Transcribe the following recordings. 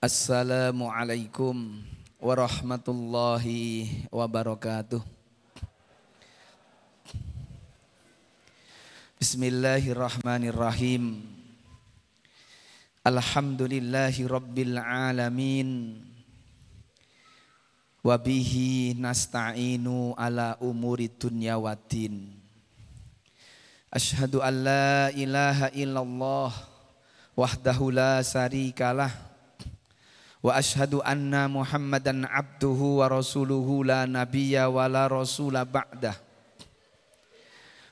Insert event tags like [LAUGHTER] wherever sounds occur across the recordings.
Assalamualaikum warahmatullahi wabarakatuh. Bismillahirrahmanirrahim. Alhamdulillahi rabbil alamin. Wabihi nasta'inu ala umuri dunya waddin. Ashhadu an la ilaha illallah wahdahu la syarikalah Wa ashadu anna Muhammadan abduhu wa rasuluhu la nabiyya wa la rasula ba'dah.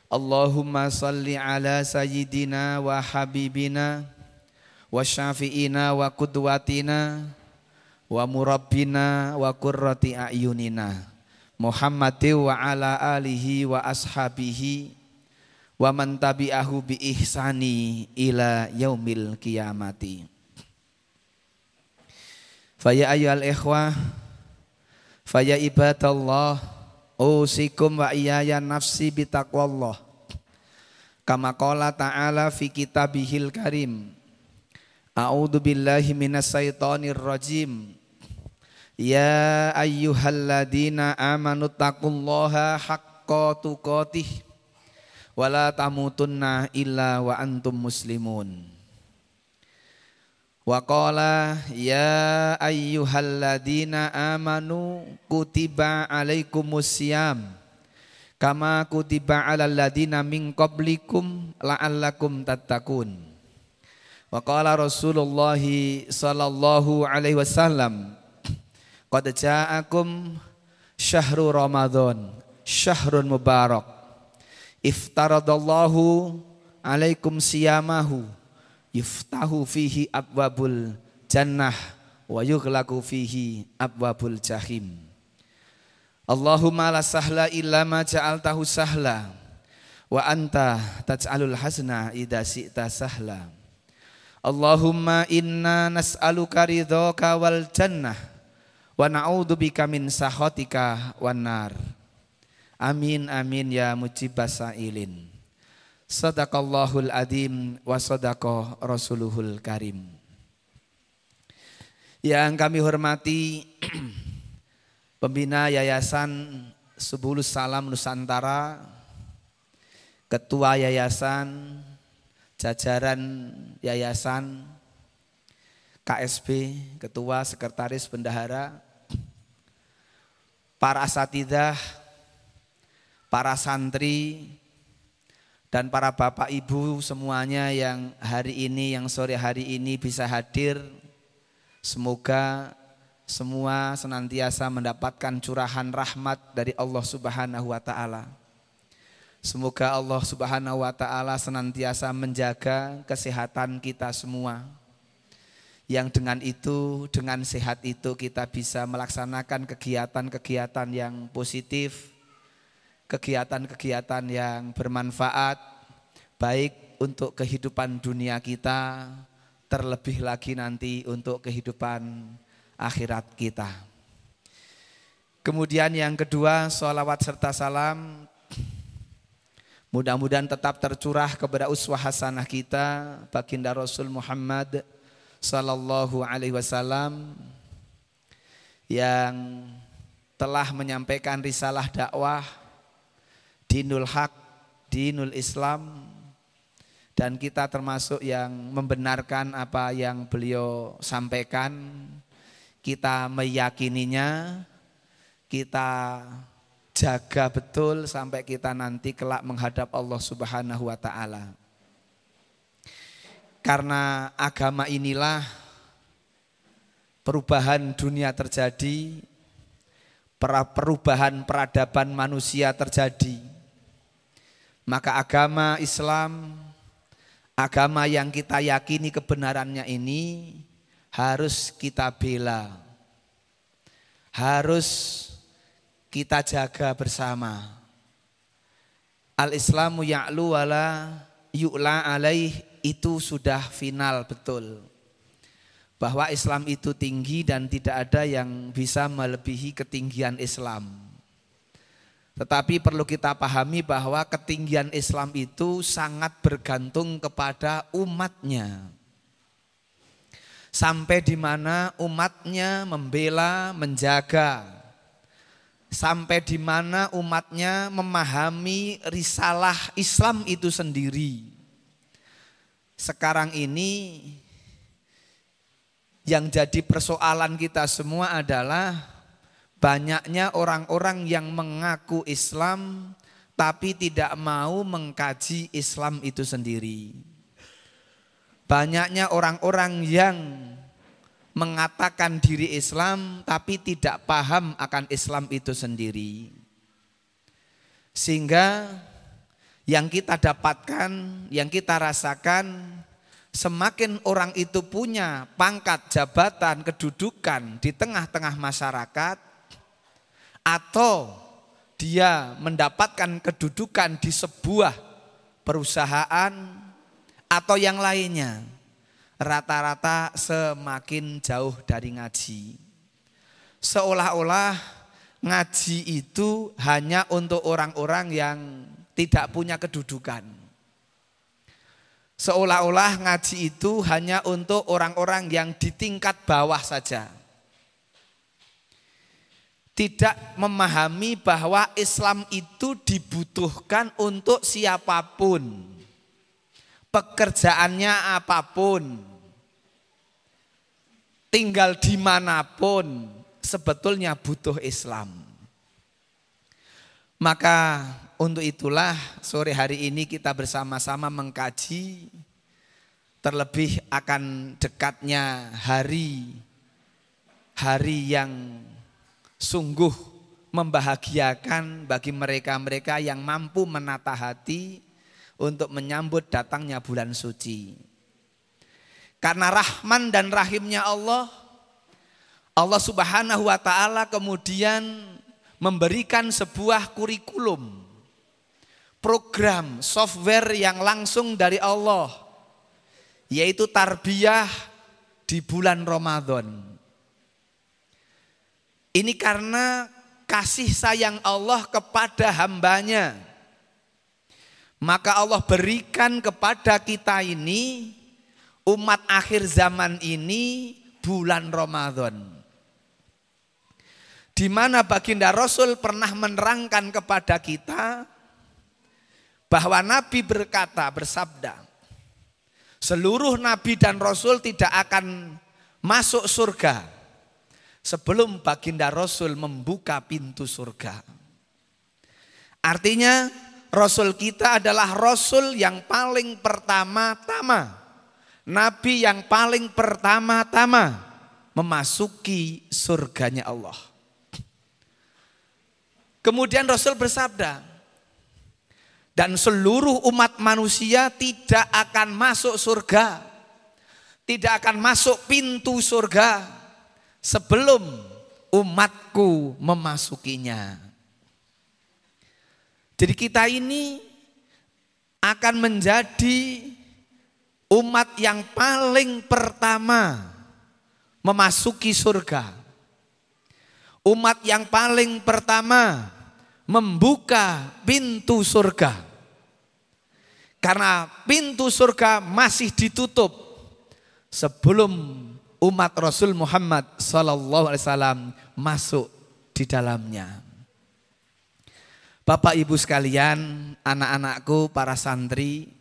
Allahumma salli ala sayyidina wa habibina wa syafi'ina wa kudwatina wa murabbina wa qurrati a'yunina Muhammadin wa ala alihi wa ashabihi wa man tabi'ahu bi ihsani ila yaumil qiyamati. Faya ayyuhal ikhwah Faya ibadallah Usikum wa iyaya nafsi bitaqwallah. Kama qala ta'ala fi kitabihil karim A'udhu billahi minas syaitonir rajim. Ya ayyuhalladina amanu taqullaha haqqa tuqatih Wala tamutunna illa wa antum muslimun Wa qala ya ayyuhalladzina amanu kutiba alaikumusiyam kama kutiba alal ladzina min qablikum la'allakum tattaqun. Wa Rasulullah sallallahu alaihi wasallam qad ja'akum syahrul ramadan syahrun mubarak iftaradallahu alaikum siyamahu yuftahu fihi abwabul jannah wa yughlaqu fihi abwabul jahim. Allahumma la sahla illa ma ja'altahu sahla wa anta taj'alul hasna idza syi'ta sahla. Allahumma inna nas'aluka ridhaka wal jannah wa na'udzubika min sahatika wan nar. Amin amin ya mujibas sa'ilin Sadaqallahul adim wa sadaqa rasuluhul karim. Yang kami hormati [CLEARS THROAT] pembina Yayasan Sebulus Salam Nusantara, Ketua Yayasan, jajaran Yayasan, KSB, Ketua Sekretaris Bendahara, para asatidah, para santri, dan para bapak ibu semuanya yang hari ini, yang sore hari ini bisa hadir. Semoga semua senantiasa mendapatkan curahan rahmat dari Allah Subhanahu wa taala. Semoga Allah Subhanahu wa taala senantiasa menjaga kesehatan kita semua. Yang dengan itu, dengan sehat itu kita bisa melaksanakan kegiatan-kegiatan yang positif, kegiatan-kegiatan yang bermanfaat baik untuk kehidupan dunia kita terlebih lagi nanti untuk kehidupan akhirat kita. Kemudian yang kedua, sholawat serta salam mudah-mudahan tetap tercurah kepada uswah hasanah kita baginda Rasul Muhammad sallallahu alaihi wasallam yang telah menyampaikan risalah dakwah dinul hak, dinul Islam. Dan kita termasuk yang membenarkan apa yang beliau sampaikan, kita meyakininya, kita jaga betul sampai kita nanti kelak menghadap Allah Subhanahu wa taala. Karena agama inilah perubahan dunia terjadi, perubahan peradaban manusia terjadi maka agama Islam, agama yang kita yakini kebenarannya ini harus kita bela. Harus kita jaga bersama. Al-Islamu ya'lu wala yu'la alaih itu sudah final betul. Bahwa Islam itu tinggi dan tidak ada yang bisa melebihi ketinggian Islam. Tetapi perlu kita pahami bahwa ketinggian Islam itu sangat bergantung kepada umatnya. sampai di mana umatnya membela, menjaga, sampai di mana umatnya memahami risalah Islam itu sendiri. Sekarang ini yang jadi persoalan kita semua adalah banyaknya orang-orang yang mengaku Islam tapi tidak mau mengkaji Islam itu sendiri. Banyaknya orang-orang yang mengatakan diri Islam tapi tidak paham akan Islam itu sendiri. Sehingga yang kita dapatkan, yang kita rasakan semakin orang itu punya pangkat, jabatan, kedudukan di tengah-tengah masyarakat atau dia mendapatkan kedudukan di sebuah perusahaan atau yang lainnya rata-rata semakin jauh dari ngaji. Seolah-olah ngaji itu hanya untuk orang-orang yang tidak punya kedudukan. Seolah-olah ngaji itu hanya untuk orang-orang yang di tingkat bawah saja. Tidak memahami bahwa Islam itu dibutuhkan untuk siapa pun. Pekerjaannya apa pun. Tinggal di mana pun sebetulnya butuh Islam. Maka untuk itulah sore hari ini kita bersama-sama mengkaji terlebih akan dekatnya hari hari yang sungguh membahagiakan bagi mereka-mereka yang mampu menata hati untuk menyambut datangnya bulan suci. Karena rahman dan rahimnya Allah, Allah subhanahu wa ta'ala kemudian memberikan sebuah kurikulum program software yang langsung dari Allah yaitu tarbiyah di bulan Ramadan. Ini karena kasih sayang Allah kepada hambanya. Maka Allah berikan kepada kita ini umat akhir zaman ini bulan Ramadan. Di mana baginda Rasul pernah menerangkan kepada kita bahwa Nabi berkata, bersabda, seluruh Nabi dan Rasul tidak akan masuk surga sebelum baginda Rasul membuka pintu surga. Artinya Rasul kita adalah Rasul yang paling pertama-tama. Nabi yang paling pertama-tama memasuki surganya Allah. Kemudian Rasul bersabda, dan seluruh umat manusia tidak akan masuk surga. Tidak akan masuk pintu surga sebelum umatku memasukinya. Jadi kita ini akan menjadi umat yang paling pertama memasuki surga. Umat yang paling pertama membuka pintu surga. Karena pintu surga masih ditutup sebelum umat Rasul Muhammad Sallallahu Alaihi Wasallam masuk di dalamnya. Bapak Ibu sekalian, anak-anakku, para santri,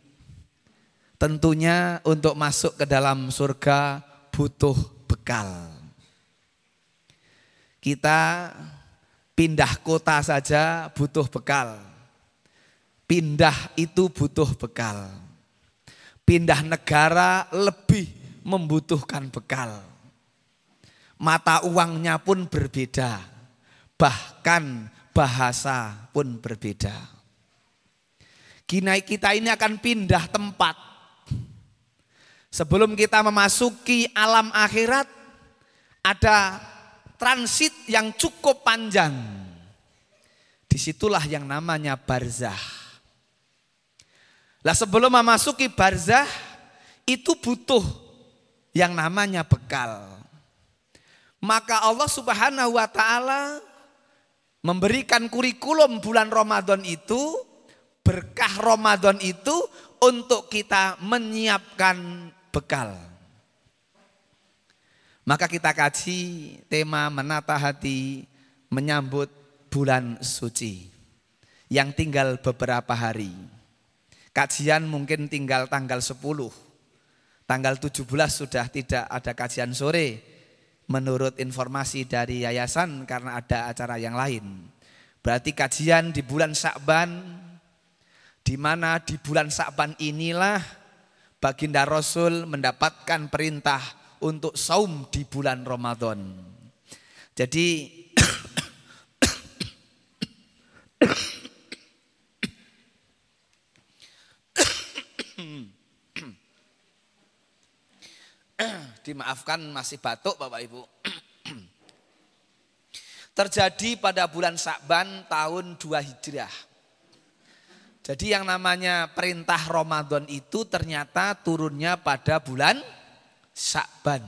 tentunya untuk masuk ke dalam surga butuh bekal. Kita pindah kota saja butuh bekal. Pindah itu butuh bekal. Pindah negara lebih membutuhkan bekal. Mata uangnya pun berbeda. Bahkan bahasa pun berbeda. Kini kita ini akan pindah tempat. Sebelum kita memasuki alam akhirat, ada transit yang cukup panjang. Di situlah yang namanya barzah. Lah sebelum memasuki barzah itu butuh yang namanya bekal. Maka Allah Subhanahu wa taala memberikan kurikulum bulan Ramadan itu berkah Ramadan itu untuk kita menyiapkan bekal. Maka kita kaji tema menata hati menyambut bulan suci yang tinggal beberapa hari. Kajian mungkin tinggal tanggal 10. Tanggal 17 sudah tidak ada kajian sore menurut informasi dari yayasan karena ada acara yang lain. Berarti kajian di bulan Sa'ban di mana di bulan Sa'ban inilah baginda Rasul mendapatkan perintah untuk saum di bulan Ramadan. Jadi dimaafkan masih batuk Bapak Ibu. [CLEARS THROAT] Terjadi pada bulan Sa'ban tahun 2 Hijriah. Jadi yang namanya perintah Ramadan itu ternyata turunnya pada bulan Syakban.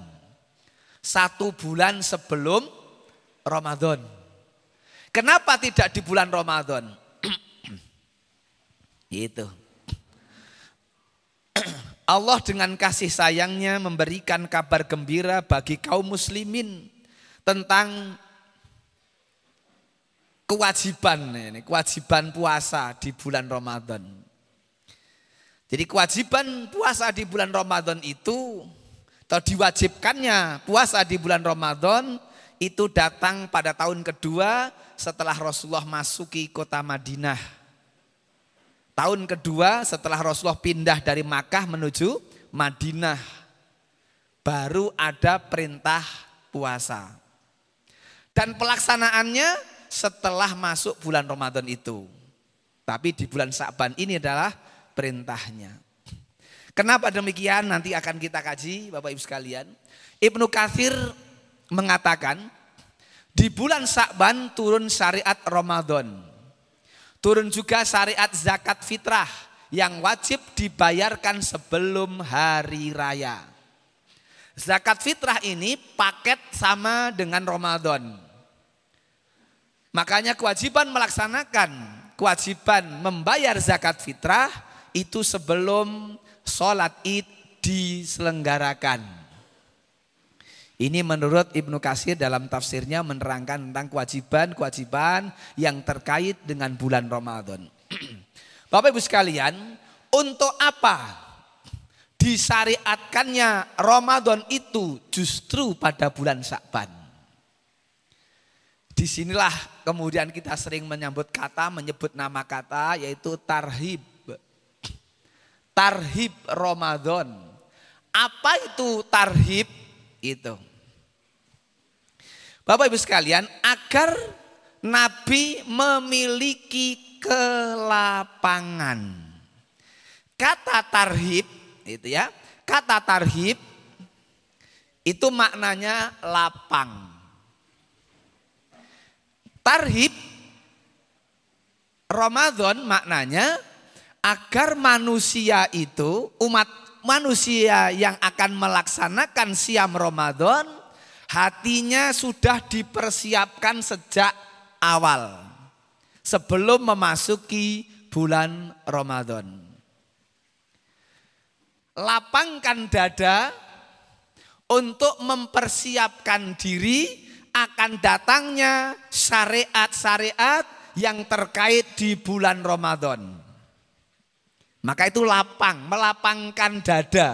Satu bulan sebelum Ramadan. Kenapa tidak di bulan Ramadan? [CLEARS THROAT] Itu. Allah dengan kasih sayangnya memberikan kabar gembira bagi kaum muslimin tentang kewajiban ini, kewajiban puasa di bulan Ramadan. Jadi kewajiban puasa di bulan Ramadan itu atau diwajibkannya puasa di bulan Ramadan itu datang pada tahun kedua setelah Rasulullah masuki kota Madinah. Tahun kedua setelah Rasulullah pindah dari Makkah menuju Madinah. Baru ada perintah puasa. Dan pelaksanaannya setelah masuk bulan Ramadan itu. Tapi di bulan Sa'ban ini adalah perintahnya. Kenapa demikian nanti akan kita kaji Bapak Ibu sekalian. Ibnu Kathir mengatakan di bulan Sa'ban turun syariat Ramadan. Turun juga syariat zakat fitrah yang wajib dibayarkan sebelum hari raya. Zakat fitrah ini paket sama dengan Ramadan. Makanya kewajiban melaksanakan, kewajiban membayar zakat fitrah itu sebelum sholat id diselenggarakan. Ini menurut Ibnu Kasir dalam tafsirnya menerangkan tentang kewajiban-kewajiban yang terkait dengan bulan Ramadan. [CLEARS THROAT] Bapak Ibu sekalian, untuk apa disyariatkannya Ramadan itu justru pada bulan Syakban? Di sinilah kemudian kita sering menyambut kata, menyebut nama kata yaitu tarhib tarhib Ramadan. Apa itu tarhib? Itu. Bapak Ibu sekalian, agar Nabi memiliki kelapangan. Kata tarhib itu ya, kata tarhib itu maknanya lapang. Tarhib Ramadan maknanya agar manusia itu umat manusia yang akan melaksanakan siam Ramadan hatinya sudah dipersiapkan sejak awal sebelum memasuki bulan Ramadan. Lapangkan dada untuk mempersiapkan diri akan datangnya syariat-syariat yang terkait di bulan Ramadan. Maka itu lapang, melapangkan dada.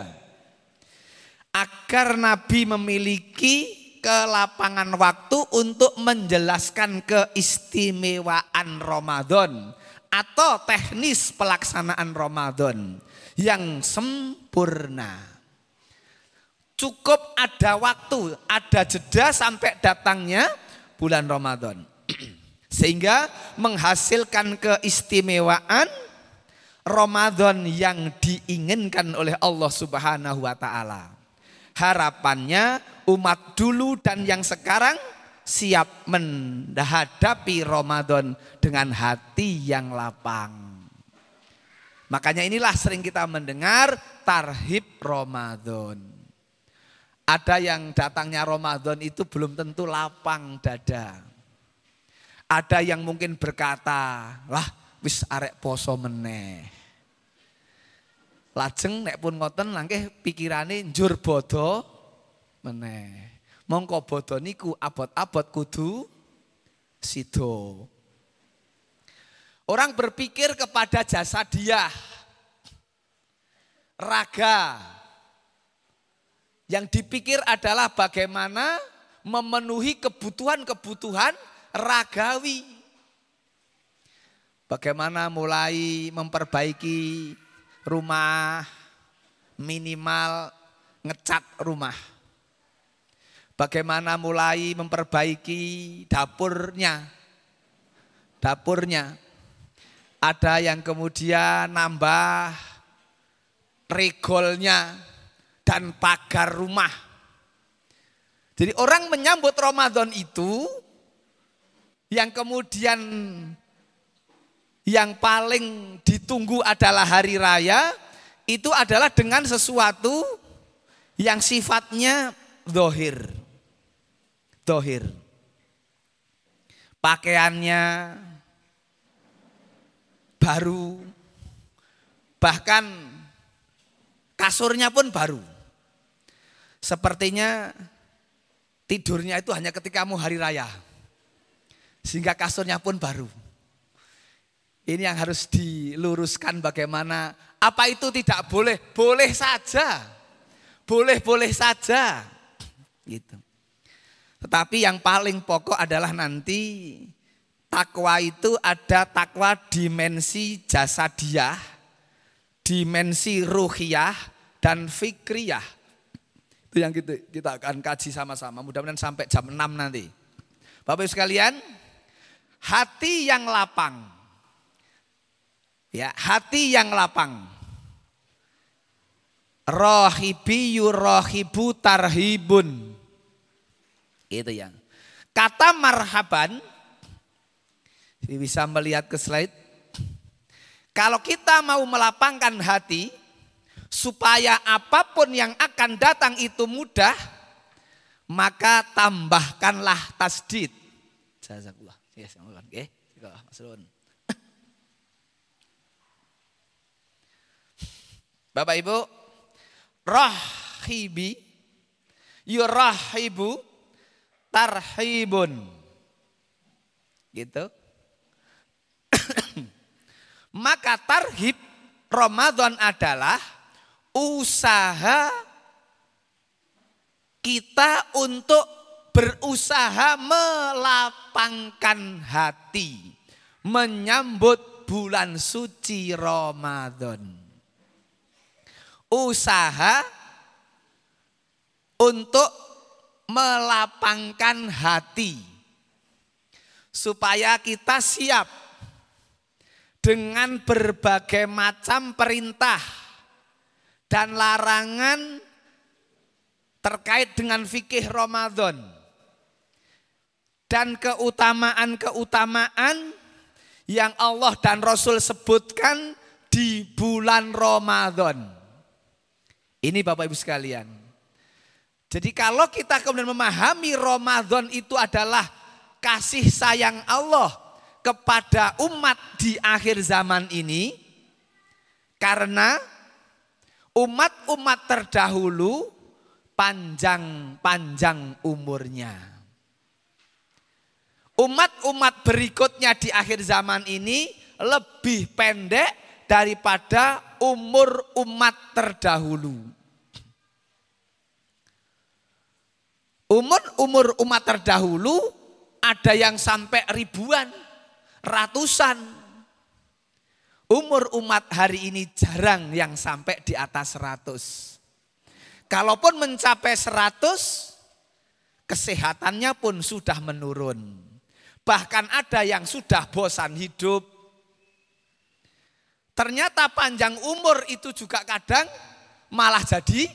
Agar Nabi memiliki kelapangan waktu untuk menjelaskan keistimewaan Ramadan atau teknis pelaksanaan Ramadan yang sempurna. Cukup ada waktu, ada jeda sampai datangnya bulan Ramadan. [CLEARS THROAT] Sehingga menghasilkan keistimewaan Ramadan yang diinginkan oleh Allah Subhanahu wa taala. Harapannya umat dulu dan yang sekarang siap menghadapi Ramadan dengan hati yang lapang. Makanya inilah sering kita mendengar tarhib Ramadan. Ada yang datangnya Ramadan itu belum tentu lapang dada. Ada yang mungkin berkata, lah wis arek poso meneh. Lajeng nek pun ngoten langkeh pikirane njur bodo meneh. Mongko bodo niku abot-abot kudu sido. Orang berpikir kepada jasa dia, raga. Yang dipikir adalah bagaimana memenuhi kebutuhan-kebutuhan ragawi. Bagaimana mulai memperbaiki rumah, minimal ngecat rumah. Bagaimana mulai memperbaiki dapurnya. Dapurnya. Ada yang kemudian nambah regolnya dan pagar rumah. Jadi orang menyambut Ramadan itu yang kemudian yang paling ditunggu adalah hari raya itu adalah dengan sesuatu yang sifatnya dohir. Dohir. Pakaiannya baru. Bahkan kasurnya pun baru. Sepertinya tidurnya itu hanya ketika mau hari raya. Sehingga kasurnya pun baru. Ini yang harus diluruskan bagaimana apa itu tidak boleh? Boleh saja. Boleh-boleh saja. Gitu. Tetapi yang paling pokok adalah nanti takwa itu ada takwa dimensi jasadiah, dimensi ruhiyah dan fikriyah. Itu yang kita, kita akan kaji sama-sama. Mudah-mudahan sampai jam 6 nanti. Bapak Ibu sekalian, hati yang lapang Ya, hati yang lapang. Rohibi yurohibu tarhibun. Itu yang. Kata marhaban, bisa melihat ke slide. Kalau kita mau melapangkan hati, supaya apa pun yang akan datang itu mudah, maka tambahkanlah tasdid. Jazakallah. Yes, oke. Mas [LAUGHS] Bapak Ibu, rahibi yurahibu tarhibun. Gitu. [COUGHS] Maka tarhib Ramadan adalah usaha kita untuk berusaha melapangkan hati menyambut bulan suci Ramadan usaha untuk melapangkan hati supaya kita siap dengan berbagai macam perintah dan larangan terkait dengan fikih Ramadan dan keutamaan-keutamaan yang Allah dan Rasul sebutkan di bulan Ramadan. Ini Bapak Ibu sekalian. Jadi kalau kita kemudian memahami Ramadan itu adalah kasih sayang Allah kepada umat di akhir zaman ini karena umat-umat terdahulu panjang-panjang umurnya. Umat-umat berikutnya di akhir zaman ini lebih pendek daripada umur umat terdahulu. Umur-umur umat terdahulu ada yang sampai ribuan, ratusan. Umur umat hari ini jarang yang sampai di atas seratus. Kalaupun mencapai seratus, kesehatannya pun sudah menurun. Bahkan ada yang sudah bosan hidup. Ternyata panjang umur itu juga kadang malah jadi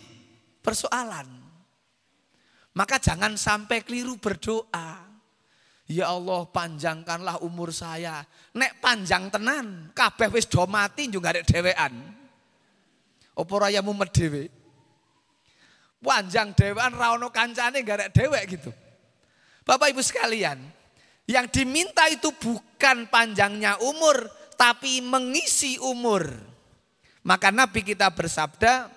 persoalan. Maka jangan sampai keliru berdoa. Ya Allah panjangkanlah umur saya. Nek panjang tenan, kabeh wis do mati juga ada dewean. Apa raya mumet dhewe? Panjang dewean ra ono kancane gak ada dewek gitu. Bapak Ibu sekalian, yang diminta itu bukan panjangnya umur, tapi mengisi umur. Maka Nabi kita bersabda,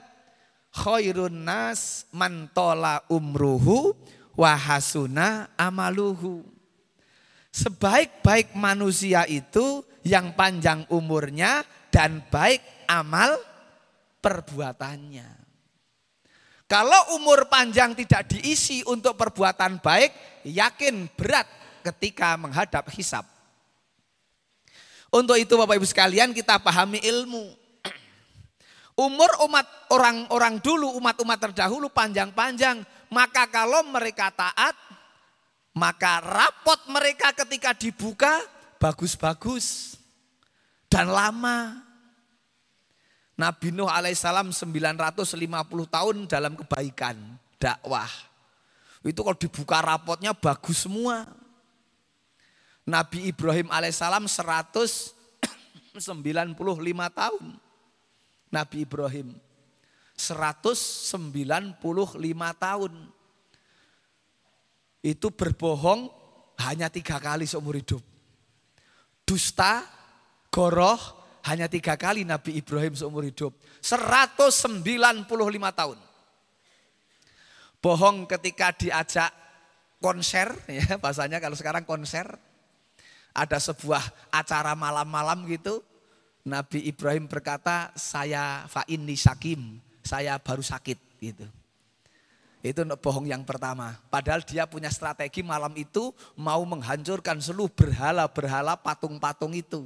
khairun nas man tola umruhu wahasuna amaluhu. Sebaik-baik manusia itu yang panjang umurnya dan baik amal perbuatannya. Kalau umur panjang tidak diisi untuk perbuatan baik, yakin berat ketika menghadap hisap. Untuk itu Bapak Ibu sekalian kita pahami ilmu. Umur umat orang-orang dulu, umat-umat terdahulu panjang-panjang. Maka kalau mereka taat, maka rapot mereka ketika dibuka bagus-bagus dan lama. Nabi Nuh alaihissalam 950 tahun dalam kebaikan dakwah. Itu kalau dibuka rapotnya bagus semua. Nabi Ibrahim alaihissalam 195 tahun. Nabi Ibrahim 195 tahun. Itu berbohong hanya tiga kali seumur hidup. Dusta, goroh, hanya tiga kali Nabi Ibrahim seumur hidup. 195 tahun. Bohong ketika diajak konser, [LAUGHS] ya bahasanya kalau sekarang konser. Ada sebuah acara malam-malam gitu. Nabi Ibrahim berkata, saya fa'inni sakim, saya baru sakit gitu. Itu bohong yang pertama. Padahal dia punya strategi malam itu mau menghancurkan seluruh berhala-berhala patung-patung itu.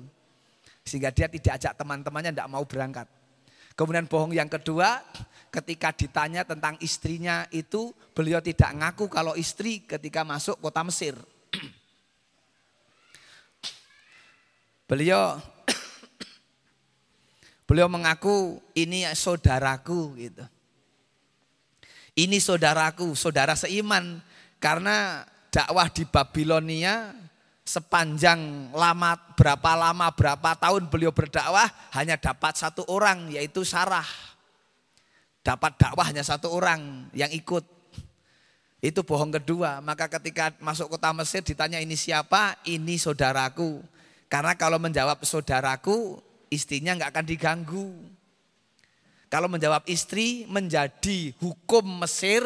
Sehingga dia tidak ajak teman-temannya tidak mau berangkat. Kemudian bohong yang kedua, ketika ditanya tentang istrinya itu, beliau tidak ngaku kalau istri ketika masuk kota Mesir. [CLEARS THROAT] Beliau beliau mengaku ini saudaraku gitu. Ini saudaraku, saudara seiman karena dakwah di Babilonia sepanjang lama berapa lama berapa tahun beliau berdakwah hanya dapat satu orang yaitu Sarah. Dapat dakwah hanya satu orang yang ikut. Itu bohong kedua. Maka ketika masuk kota Mesir ditanya ini siapa? Ini saudaraku. Karena kalau menjawab saudaraku, istrinya nggak akan diganggu. Kalau menjawab istri menjadi hukum Mesir,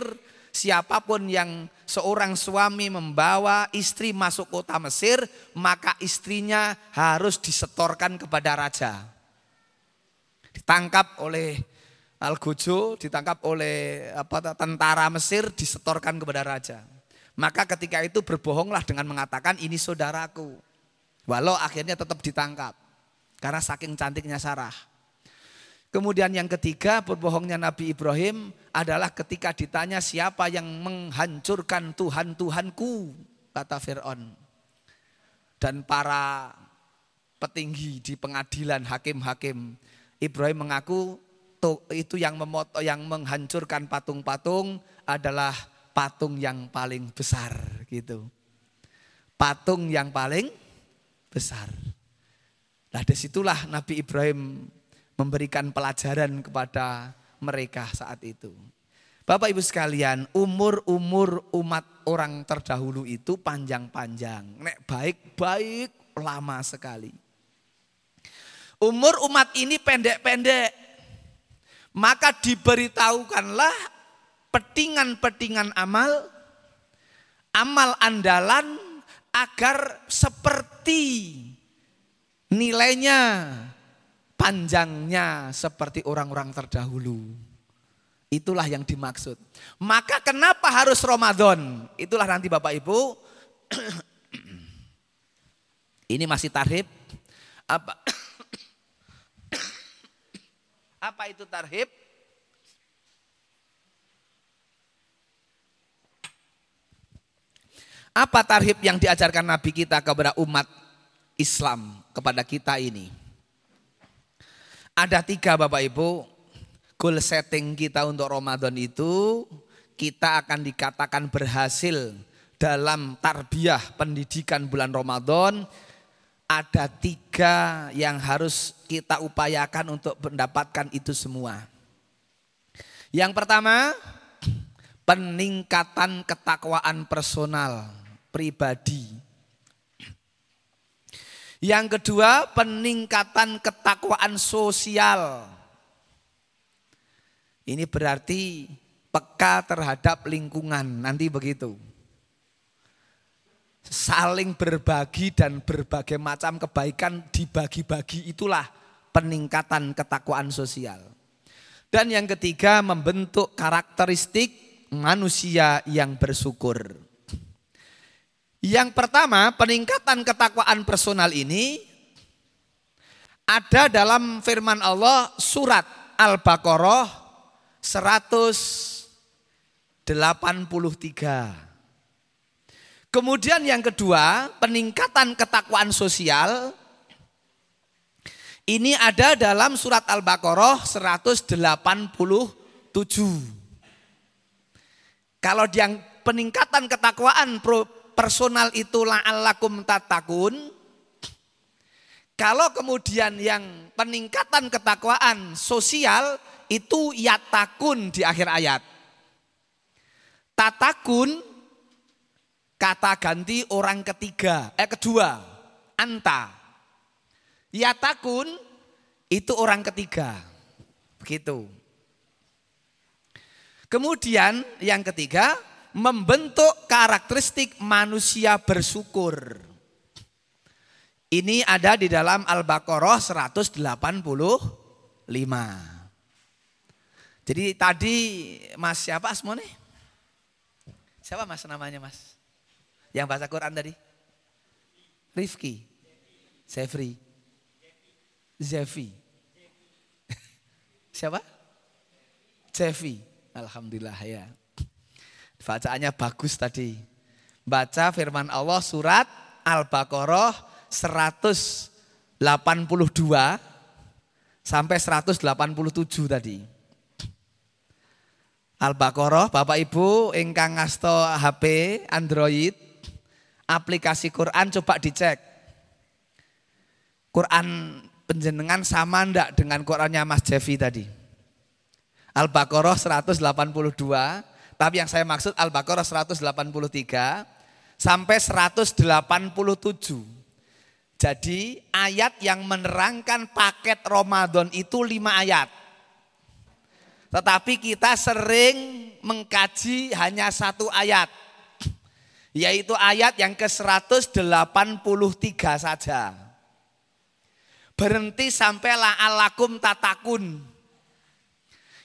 siapa pun yang seorang suami membawa istri masuk kota Mesir, maka istrinya harus disetorkan kepada raja. Ditangkap oleh Al-Gojo, ditangkap oleh apa, tentara Mesir, disetorkan kepada raja. Maka ketika itu berbohonglah dengan mengatakan ini saudaraku. Walau akhirnya tetap ditangkap. Karena saking cantiknya Sarah. Kemudian yang ketiga berbohongnya Nabi Ibrahim adalah ketika ditanya siapa yang menghancurkan Tuhan-Tuhanku. Kata Fir'aun. Dan para petinggi di pengadilan hakim-hakim. Ibrahim mengaku itu yang memoto, yang menghancurkan patung-patung adalah patung yang paling besar gitu. Patung yang paling besar. Nah di situlah Nabi Ibrahim memberikan pelajaran kepada mereka saat itu. Bapak ibu sekalian, umur-umur umat orang terdahulu itu panjang-panjang. Nek baik-baik lama sekali. Umur umat ini pendek-pendek. Maka diberitahukanlah petingan-petingan amal, amal andalan agar seperti nilainya panjangnya seperti orang-orang terdahulu. Itulah yang dimaksud. Maka kenapa harus Ramadan? Itulah nanti Bapak Ibu. [CLEARS THROAT] Ini masih tarhib. Apa? [CLEARS THROAT] Apa itu tarhib? Apa tarhib yang diajarkan Nabi kita kepada umat Islam, kepada kita ini? Ada tiga Bapak Ibu, goal setting kita untuk Ramadan itu, kita akan dikatakan berhasil dalam tarbiyah pendidikan bulan Ramadan, ada tiga yang harus kita upayakan untuk mendapatkan itu semua. Yang pertama, peningkatan ketakwaan personal pribadi. Yang kedua, peningkatan ketakwaan sosial. Ini berarti peka terhadap lingkungan, nanti begitu. saling berbagi dan berbagai macam kebaikan dibagi-bagi itulah peningkatan ketakwaan sosial. Dan yang ketiga membentuk karakteristik manusia yang bersyukur. Yang pertama, peningkatan ketakwaan personal ini ada dalam firman Allah surat Al-Baqarah 183. Kemudian yang kedua, peningkatan ketakwaan sosial ini ada dalam surat Al-Baqarah 187. Kalau yang peningkatan ketakwaan personal itu la'allakum tatakun. Kalau kemudian yang peningkatan ketakwaan sosial itu yatakun di akhir ayat. Tatakun kata ganti orang ketiga, eh kedua, anta. Yatakun itu orang ketiga. Begitu. Kemudian yang ketiga, membentuk karakteristik manusia bersyukur. Ini ada di dalam Al-Baqarah 185. Jadi tadi Mas siapa asmone? Siapa Mas namanya Mas? Yang baca Quran tadi? Rifki. Zefri. Zefi. [LAUGHS] Siapa? Zefi. Alhamdulillah ya. Bacaannya bagus tadi. Baca firman Allah surat Al-Baqarah 182 sampai 187 tadi. Al-Baqarah Bapak Ibu ingkang ngasto HP Android aplikasi Quran coba dicek. Quran penjenengan sama ndak dengan Qurannya Mas Jevi tadi? Al-Baqarah 182 tapi yang saya maksud Al-Baqarah 183 sampai 187. Jadi ayat yang menerangkan paket Ramadan itu lima ayat. Tetapi kita sering mengkaji hanya satu ayat. Yaitu ayat yang ke-183 saja. Berhenti sampai la'alakum tatakun.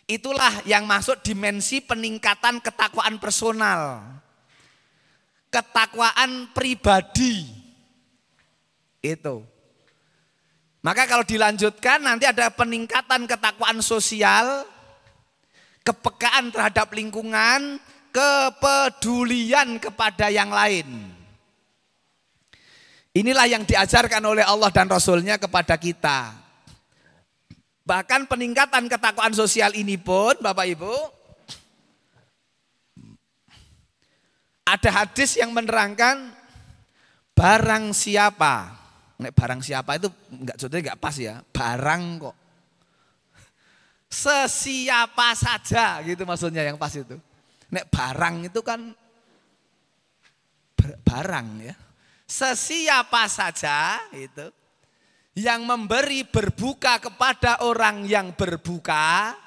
Itulah yang masuk dimensi peningkatan ketakwaan personal. Ketakwaan pribadi. Itu. Maka kalau dilanjutkan nanti ada peningkatan ketakwaan sosial, kepekaan terhadap lingkungan, kepedulian kepada yang lain. Inilah yang diajarkan oleh Allah dan Rasulnya kepada kita. Bahkan peningkatan ketakwaan sosial ini pun Bapak Ibu ada hadis yang menerangkan barang siapa. Nek barang siapa itu enggak sebetulnya enggak pas ya, barang kok. Sesiapa saja gitu maksudnya yang pas itu. Nek barang itu kan barang ya. Sesiapa saja itu yang memberi berbuka kepada orang yang berbuka,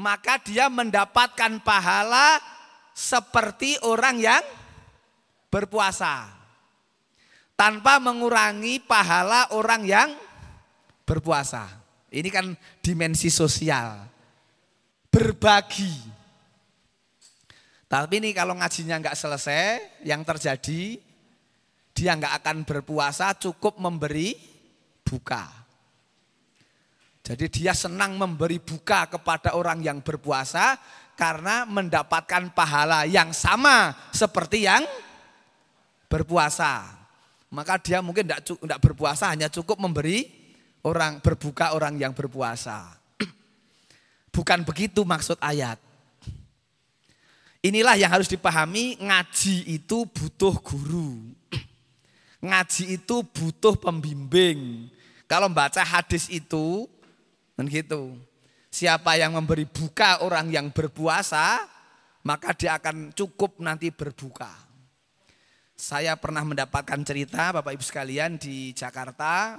maka dia mendapatkan pahala seperti orang yang berpuasa. Tanpa mengurangi pahala orang yang berpuasa. Ini kan dimensi sosial. Berbagi. Tapi ini kalau ngajinya nggak selesai, yang terjadi dia nggak akan berpuasa cukup memberi buka. Jadi dia senang memberi buka kepada orang yang berpuasa karena mendapatkan pahala yang sama seperti yang berpuasa. Maka dia mungkin tidak berpuasa hanya cukup memberi orang berbuka orang yang berpuasa. [CLEARS THROAT] Bukan begitu maksud ayat. Inilah yang harus dipahami ngaji itu butuh guru. Ngaji itu butuh pembimbing. Kalau baca hadis itu, kan gitu. Siapa yang memberi buka orang yang berpuasa, maka dia akan cukup nanti berbuka. Saya pernah mendapatkan cerita Bapak Ibu sekalian di Jakarta,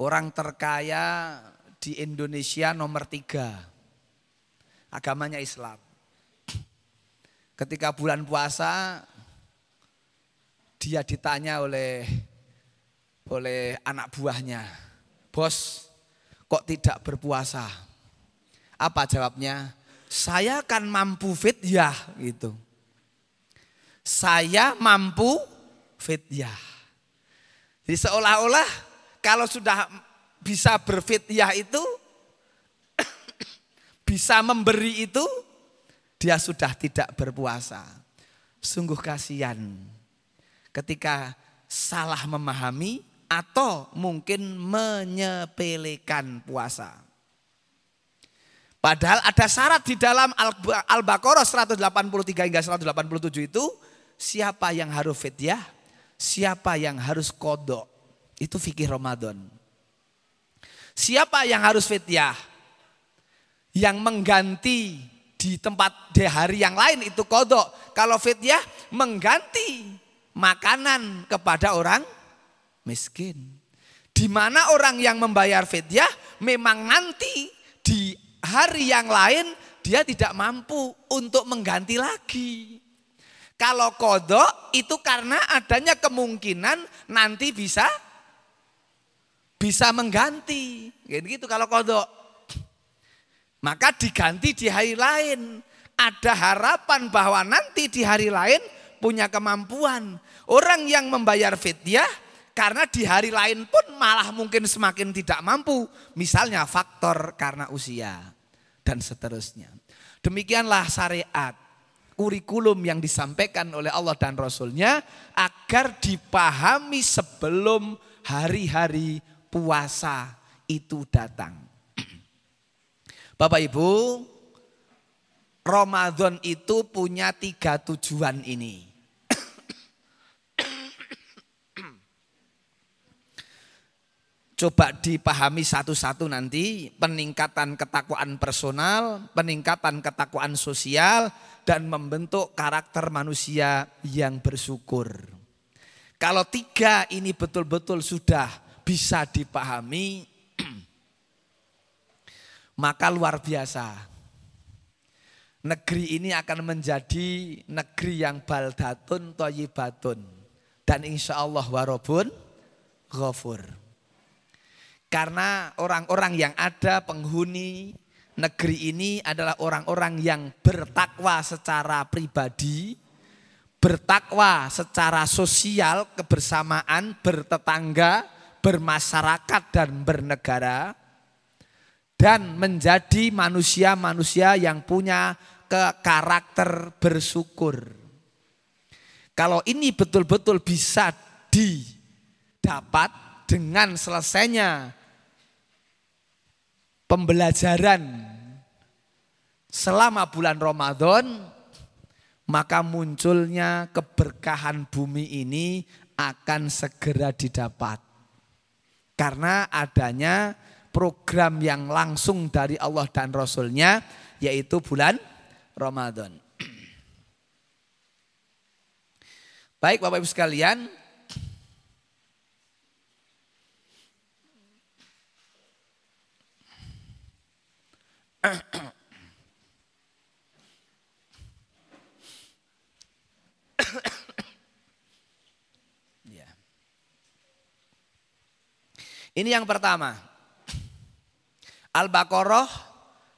orang terkaya di Indonesia nomor tiga, agamanya Islam. Ketika bulan puasa, dia ditanya oleh oleh anak buahnya, "Bos, kok tidak berpuasa?" Apa jawabnya? "Saya kan mampu fit ya." gitu. Saya mampu fit ya. Jadi seolah-olah kalau sudah bisa berfityah itu [COUGHS] bisa memberi itu dia sudah tidak berpuasa. Sungguh kasihan ketika salah memahami atau mungkin menyepelekan puasa. Padahal ada syarat di dalam Al-Baqarah 183 hingga 187 itu siapa yang harus fidyah, siapa yang harus kodok. Itu fikih Ramadan. Siapa yang harus fidyah? Yang mengganti di tempat di hari yang lain itu kodok. Kalau fidyah mengganti makanan kepada orang miskin. Di mana orang yang membayar fidyah memang nanti di hari yang lain dia tidak mampu untuk mengganti lagi. Kalau kodok itu karena adanya kemungkinan nanti bisa bisa mengganti. Gitu kalau kodok. Maka diganti di hari lain. Ada harapan bahwa nanti di hari lain punya kemampuan. Orang yang membayar fidyah karena di hari lain pun malah mungkin semakin tidak mampu. Misalnya faktor karena usia dan seterusnya. Demikianlah syariat kurikulum yang disampaikan oleh Allah dan Rasulnya agar dipahami sebelum hari-hari puasa itu datang. [CLEARS THROAT] Bapak Ibu, Ramadan itu punya tiga tujuan ini. Coba dipahami satu-satu nanti peningkatan ketakwaan personal, peningkatan ketakwaan sosial, dan membentuk karakter manusia yang bersyukur. Kalau tiga ini betul-betul sudah bisa dipahami, [CLEARS THROAT] maka luar biasa. Negeri ini akan menjadi negeri yang baldatun toyibatun. Dan insya Allah warobun ghafur. Karena orang-orang yang ada penghuni negeri ini adalah orang-orang yang bertakwa secara pribadi, bertakwa secara sosial, kebersamaan, bertetangga, bermasyarakat dan bernegara dan menjadi manusia-manusia yang punya ke karakter bersyukur. Kalau ini betul-betul bisa didapat dengan selesainya pembelajaran selama bulan Ramadan, maka munculnya keberkahan bumi ini akan segera didapat. Karena adanya program yang langsung dari Allah dan Rasulnya yaitu bulan Ramadan. [CLEARS THROAT] Baik Bapak Ibu sekalian, [COUGHS] Ini yang pertama. Al-Baqarah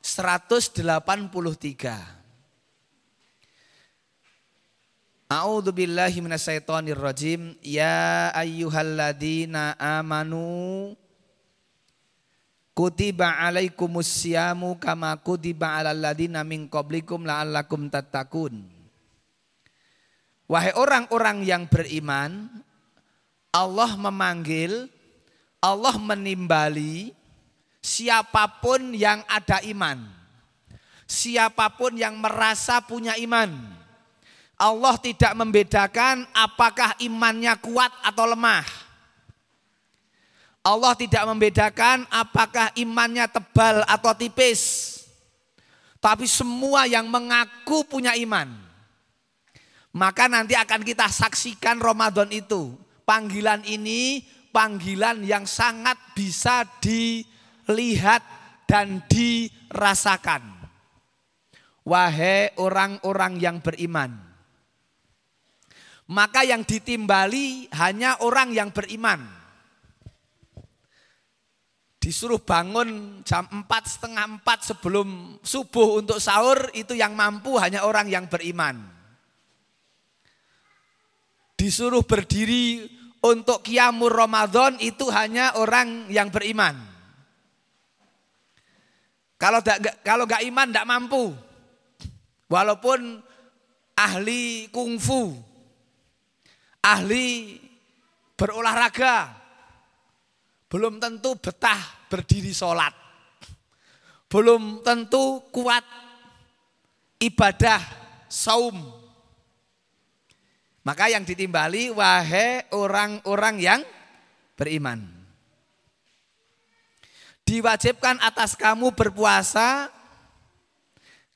183. A'udzu billahi minasyaitonir rajim. Ya ayyuhalladzina amanu Kutiba alaikumus siyamu kama kutiba alal ladzina min qablikum la'allakum tattaqun. Wahai orang-orang yang beriman, Allah memanggil Allah menimbali siapa pun yang ada iman. Siapa pun yang merasa punya iman. Allah tidak membedakan apakah imannya kuat atau lemah. Allah tidak membedakan apakah imannya tebal atau tipis. Tapi semua yang mengaku punya iman. Maka nanti akan kita saksikan Ramadan itu. Panggilan ini panggilan yang sangat bisa dilihat dan dirasakan. Wahai orang-orang yang beriman. maka yang ditimbali hanya orang yang beriman. Disuruh bangun jam empat setengah empat sebelum subuh untuk sahur itu yang mampu hanya orang yang beriman. Disuruh berdiri untuk kiamur Ramadan itu hanya orang yang beriman. Kalau gak, kalau gak iman tidak mampu. Walaupun ahli kungfu, ahli berolahraga, belum tentu betah berdiri sholat. Belum tentu kuat ibadah saum. Maka yang ditimbali wahai orang-orang yang beriman. Diwajibkan atas kamu berpuasa.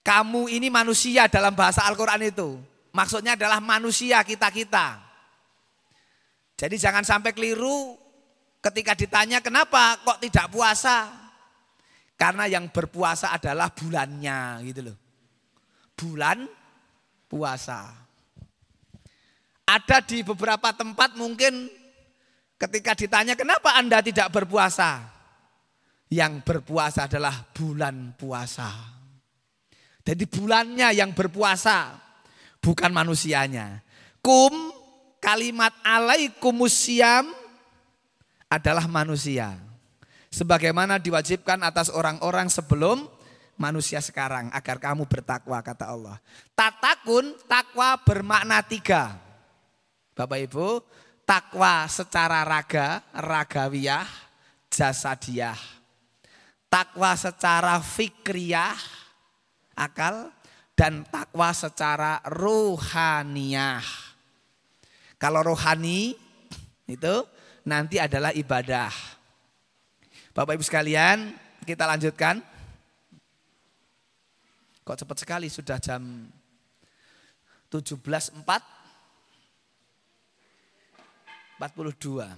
Kamu ini manusia dalam bahasa Al-Quran itu. Maksudnya adalah manusia kita-kita. Jadi jangan sampai keliru ketika ditanya kenapa kok tidak puasa. Karena yang berpuasa adalah bulannya gitu loh. Bulan puasa. Ada di beberapa tempat mungkin ketika ditanya kenapa Anda tidak berpuasa. Yang berpuasa adalah bulan puasa. Jadi bulannya yang berpuasa, bukan manusianya. Kum kalimat alaikumusiam adalah manusia. Sebagaimana diwajibkan atas orang-orang sebelum manusia sekarang agar kamu bertakwa kata Allah. Tatakun takwa bermakna tiga. Bapak Ibu, takwa secara raga, ragawiyah, jasadiah. Takwa secara fikriyah, akal, dan takwa secara rohaniyah. Kalau rohani itu nanti adalah ibadah. Bapak Ibu sekalian, kita lanjutkan. Kok cepat sekali sudah jam 17.4 42.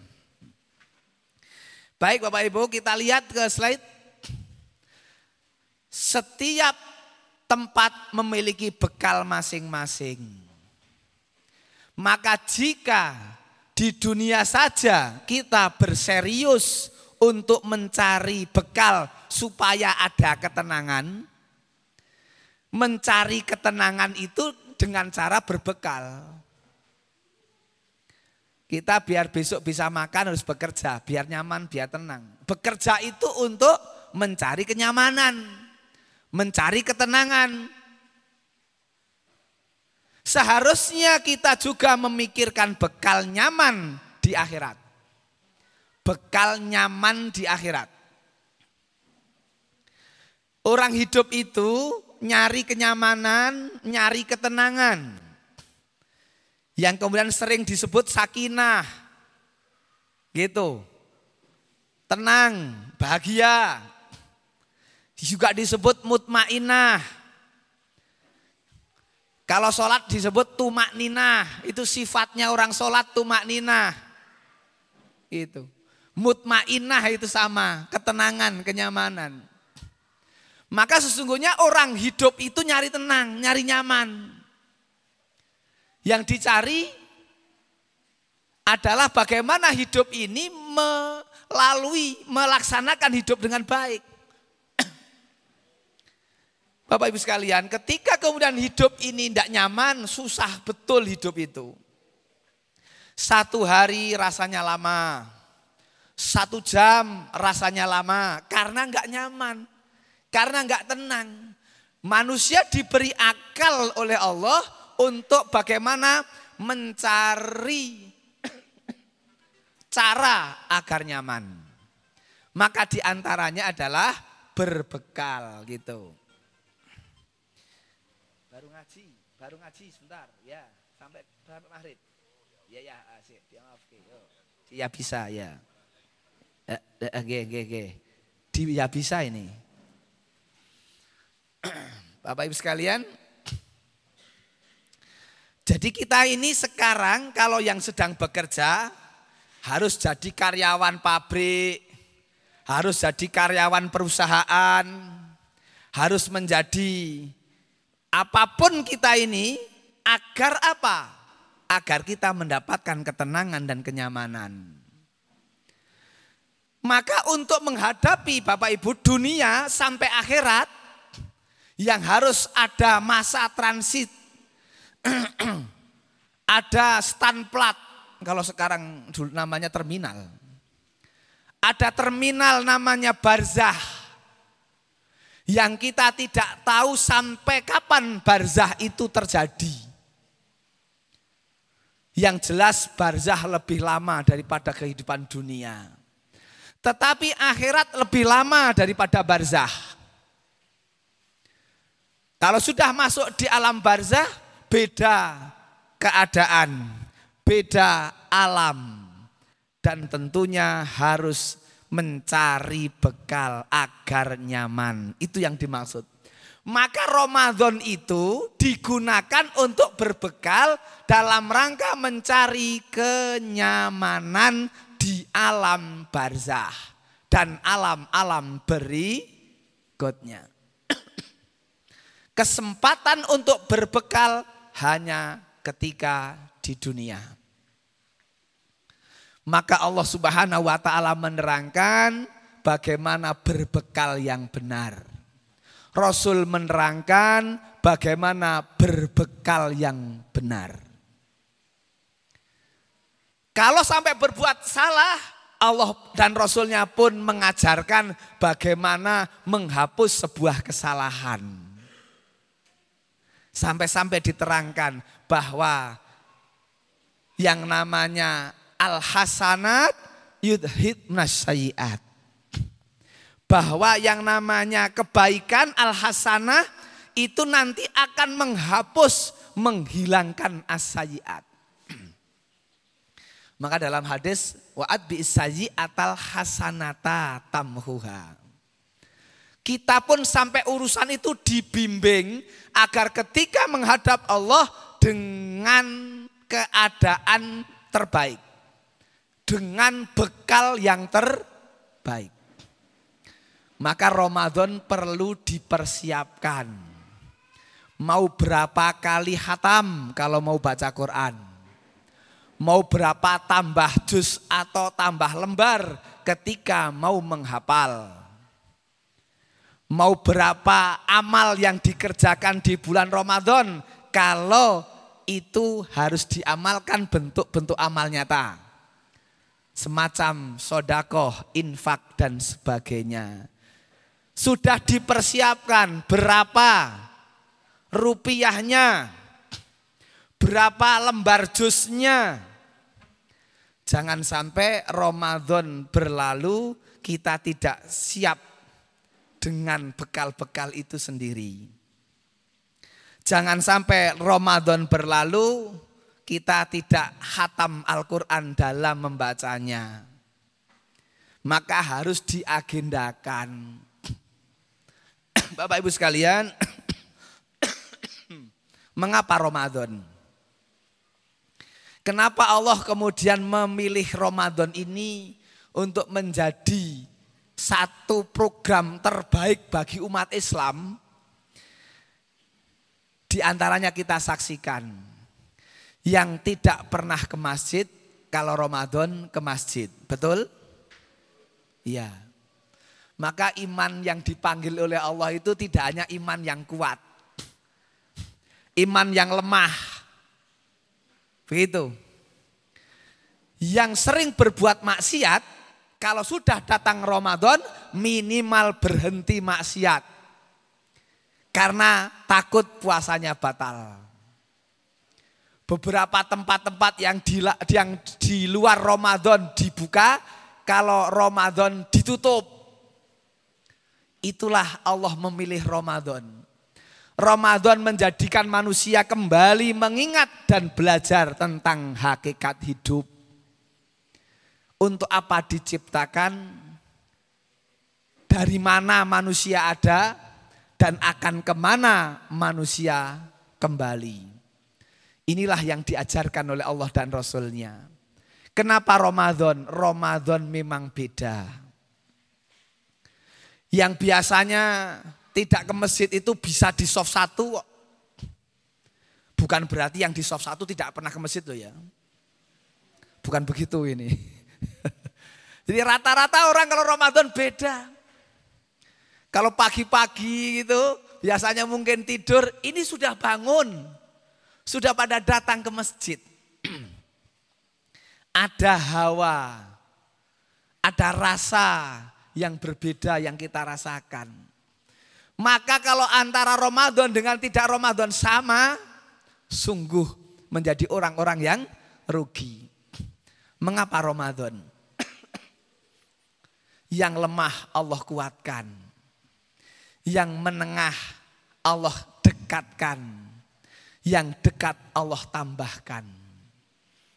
Baik Bapak Ibu, kita lihat ke slide. Setiap tempat memiliki bekal masing-masing. Maka jika di dunia saja kita berserius untuk mencari bekal supaya ada ketenangan, mencari ketenangan itu dengan cara berbekal. Kita biar besok bisa makan harus bekerja, biar nyaman, biar tenang. Bekerja itu untuk mencari kenyamanan, mencari ketenangan, Seharusnya kita juga memikirkan bekal nyaman di akhirat. Bekal nyaman di akhirat. Orang hidup itu nyari kenyamanan, nyari ketenangan. Yang kemudian sering disebut sakinah. Gitu. Tenang, bahagia. Juga disebut mutmainah kalau sholat disebut tumak ninah, itu sifatnya orang sholat tumak ninah. Itu. Mutmainah itu sama, ketenangan, kenyamanan. Maka sesungguhnya orang hidup itu nyari tenang, nyari nyaman. Yang dicari adalah bagaimana hidup ini melalui, melaksanakan hidup dengan baik. Bapak Ibu sekalian, ketika kemudian hidup ini tidak nyaman, susah betul hidup itu. Satu hari rasanya lama, satu jam rasanya lama, karena nggak nyaman, karena nggak tenang. Manusia diberi akal oleh Allah untuk bagaimana mencari cara agar nyaman. Maka di antaranya adalah berbekal gitu. Baru ngaji sebentar, ya sampai sampai maghrib. Ya ya, asik, dia maaf ke. Ya bisa ya. Eh, eh, ge ge. Di ya bisa ini. [CLEARS THROAT] Bapak Ibu sekalian, jadi kita ini sekarang kalau yang sedang bekerja harus jadi karyawan pabrik, harus jadi karyawan perusahaan, harus menjadi apa pun kita ini agar apa? agar kita mendapatkan ketenangan dan kenyamanan. Maka untuk menghadapi Bapak Ibu dunia sampai akhirat yang harus ada masa transit, [CLEARS THROAT] ada stand plat, kalau sekarang namanya terminal. Ada terminal namanya barzah. Yang kita tidak tahu sampai kapan barzah itu terjadi. Yang jelas barzah lebih lama daripada kehidupan dunia. Tetapi akhirat lebih lama daripada barzah. Kalau sudah masuk di alam barzah, beda keadaan, beda alam. Dan tentunya harus mencari bekal agar nyaman. Itu yang dimaksud. Maka Ramadan itu digunakan untuk berbekal dalam rangka mencari kenyamanan di alam barzah dan alam-alam berikutnya. Kesempatan untuk berbekal hanya ketika di dunia. Maka Allah Subhanahu wa taala menerangkan bagaimana berbekal yang benar. Rasul menerangkan bagaimana berbekal yang benar. Kalau sampai berbuat salah, Allah dan Rasulnya pun mengajarkan bagaimana menghapus sebuah kesalahan. Sampai-sampai diterangkan bahwa yang namanya al-hasanat yudhid nasyiat. Bahwa yang namanya kebaikan al-hasanah itu nanti akan menghapus, menghilangkan asayiat. [CLEARS THROAT] Maka dalam hadis wa'ad bi atal hasanata tamhuha. Kita pun sampai urusan itu dibimbing agar ketika menghadap Allah dengan keadaan terbaik. Dengan bekal yang terbaik. Maka Ramadan perlu dipersiapkan. Mau berapa kali hatam kalau mau baca Quran mau berapa tambah jus atau tambah lembar ketika mau menghafal. Mau berapa amal yang dikerjakan di bulan Ramadan kalau itu harus diamalkan bentuk-bentuk amal nyata. Semacam sodakoh, infak dan sebagainya. Sudah dipersiapkan berapa rupiahnya, berapa lembar jusnya. Jangan sampai Ramadan berlalu kita tidak siap dengan bekal-bekal itu sendiri. Jangan sampai Ramadan berlalu kita tidak hatam Al-Quran dalam membacanya. Maka harus diagendakan. [COUGHS] Bapak Ibu sekalian, [COUGHS] mengapa Ramadan? Kenapa Allah kemudian memilih Ramadan ini untuk menjadi satu program terbaik bagi umat Islam? Di antaranya kita saksikan yang tidak pernah ke masjid kalau Ramadan ke masjid. Betul? Iya. Maka iman yang dipanggil oleh Allah itu tidak hanya iman yang kuat. Iman yang lemah Begitu. Yang sering berbuat maksiat, kalau sudah datang Ramadan minimal berhenti maksiat. Karena takut puasanya batal. Beberapa tempat-tempat yang di, yang di luar Ramadan dibuka, kalau Ramadan ditutup. Itulah Allah memilih Ramadan. Ramadan menjadikan manusia kembali mengingat dan belajar tentang hakikat hidup. Untuk apa diciptakan? Dari mana manusia ada dan akan ke mana manusia kembali. Inilah yang diajarkan oleh Allah dan Rasulnya. Kenapa Ramadan? Ramadan memang beda. Yang biasanya tidak ke masjid itu bisa di soft satu Bukan berarti yang di soft satu tidak pernah ke masjid loh ya. Bukan begitu ini. [LAUGHS] Jadi rata-rata orang kalau Ramadan beda. Kalau pagi-pagi gitu, biasanya mungkin tidur, ini sudah bangun. Sudah pada datang ke masjid. [CLEARS THROAT] ada hawa, ada rasa yang berbeda yang kita rasakan. Maka kalau antara Ramadan dengan tidak Ramadan sama, sungguh menjadi orang-orang yang rugi. Mengapa Ramadan? [CLEARS THROAT] yang lemah Allah kuatkan. Yang menengah Allah dekatkan. Yang dekat Allah tambahkan.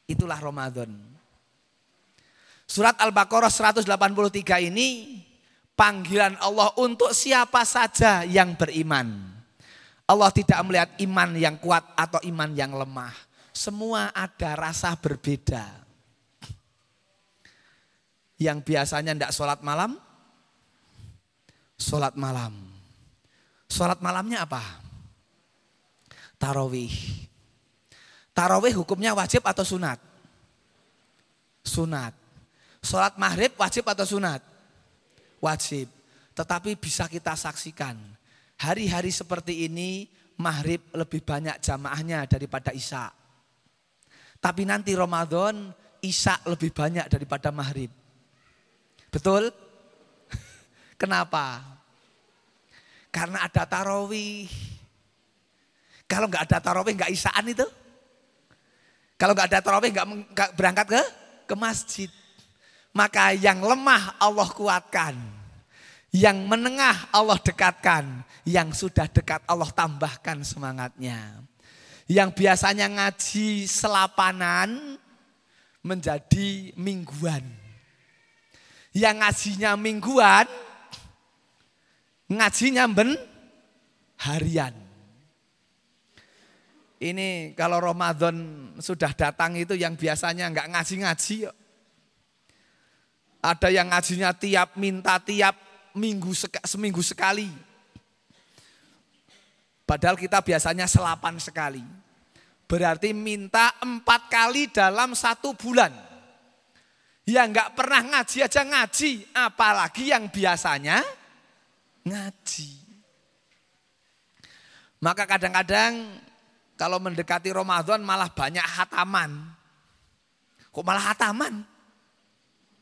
Itulah Ramadan. Surat Al-Baqarah 183 ini panggilan Allah untuk siapa saja yang beriman. Allah tidak melihat iman yang kuat atau iman yang lemah. Semua ada rasa berbeda. Yang biasanya tidak sholat malam, sholat malam. Sholat malamnya apa? Tarawih. Tarawih hukumnya wajib atau sunat? Sunat. Sholat maghrib wajib atau sunat? Wajib. Tetapi bisa kita saksikan Hari-hari seperti ini maghrib lebih banyak jamaahnya daripada isya. Tapi nanti Ramadan isya lebih banyak daripada maghrib. Betul? [LAUGHS] Kenapa? Karena ada tarawih. Kalau nggak ada tarawih nggak isaan itu. Kalau nggak ada tarawih nggak berangkat ke ke masjid. Maka yang lemah Allah kuatkan. Yang menengah Allah dekatkan yang sudah dekat Allah tambahkan semangatnya. Yang biasanya ngaji selapanan menjadi mingguan. Yang ngajinya mingguan, ngajinya ben harian. Ini kalau Ramadan sudah datang itu yang biasanya nggak ngaji-ngaji Ada yang ngajinya tiap minta tiap minggu seminggu sekali. Padahal kita biasanya selapan sekali. Berarti minta empat kali dalam satu bulan. Yang nggak pernah ngaji aja ngaji. Apalagi yang biasanya ngaji. Maka kadang-kadang kalau mendekati Ramadan malah banyak hataman. Kok malah hataman?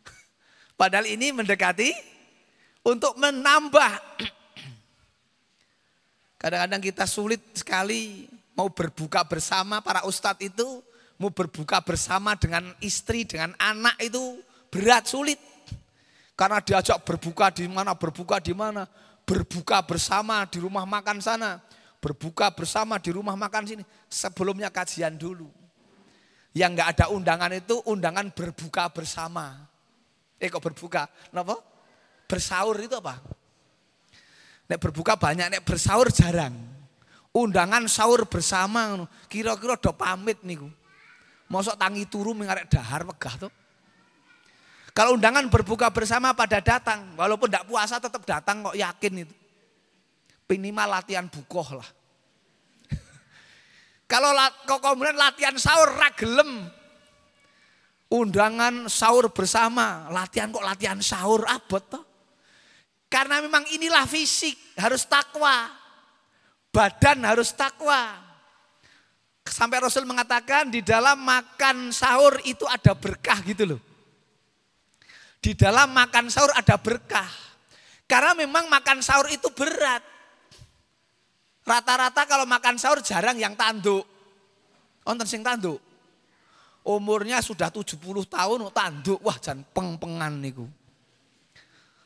[LAUGHS] Padahal ini mendekati untuk menambah [CLEARS THROAT] Kadang-kadang kita sulit sekali mau berbuka bersama para ustadz itu, mau berbuka bersama dengan istri, dengan anak itu berat, sulit. Karena diajak berbuka di mana, berbuka di mana, berbuka bersama di rumah makan sana, berbuka bersama di rumah makan sini. Sebelumnya kajian dulu. Yang nggak ada undangan itu undangan berbuka bersama. Eh kok berbuka? Kenapa? Bersaur itu apa? Nek berbuka banyak, nek bersaur jarang. Undangan sahur bersama, kira-kira do pamit niku. Mosok tangi turu mengarek dahar megah tuh. Kalau undangan berbuka bersama pada datang, walaupun tidak puasa tetap datang kok yakin itu. Minimal latihan bukoh lah. [LAUGHS] Kalau kok kemudian latihan sahur ragelem. Undangan sahur bersama, latihan kok latihan sahur abot toh. Karena memang inilah fisik, harus takwa. Badan harus takwa. Sampai Rasul mengatakan di dalam makan sahur itu ada berkah gitu loh. Di dalam makan sahur ada berkah. Karena memang makan sahur itu berat. Rata-rata kalau makan sahur jarang yang tanduk. Onten sing tanduk. Umurnya sudah 70 tahun tanduk. Wah jangan peng-pengan niku.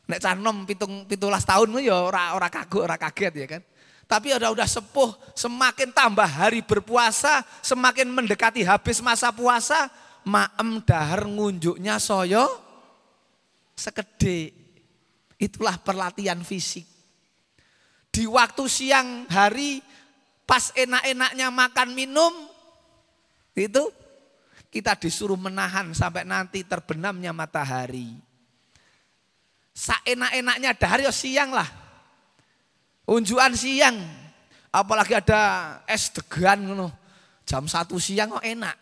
Nek canom pitung pitulas tahun ya ora ora kagok ora kaget ya kan. Tapi udah udah sepuh, semakin tambah hari berpuasa, semakin mendekati habis masa puasa, maem dahar ngunjuknya soyo sekede. Itulah perlatihan fisik. Di waktu siang hari pas enak-enaknya makan minum itu kita disuruh menahan sampai nanti terbenamnya matahari. Saenak-enaknya dahar ya siang lah. Unjuan siang. Apalagi ada es degan ngono. jam satu siang kok enak.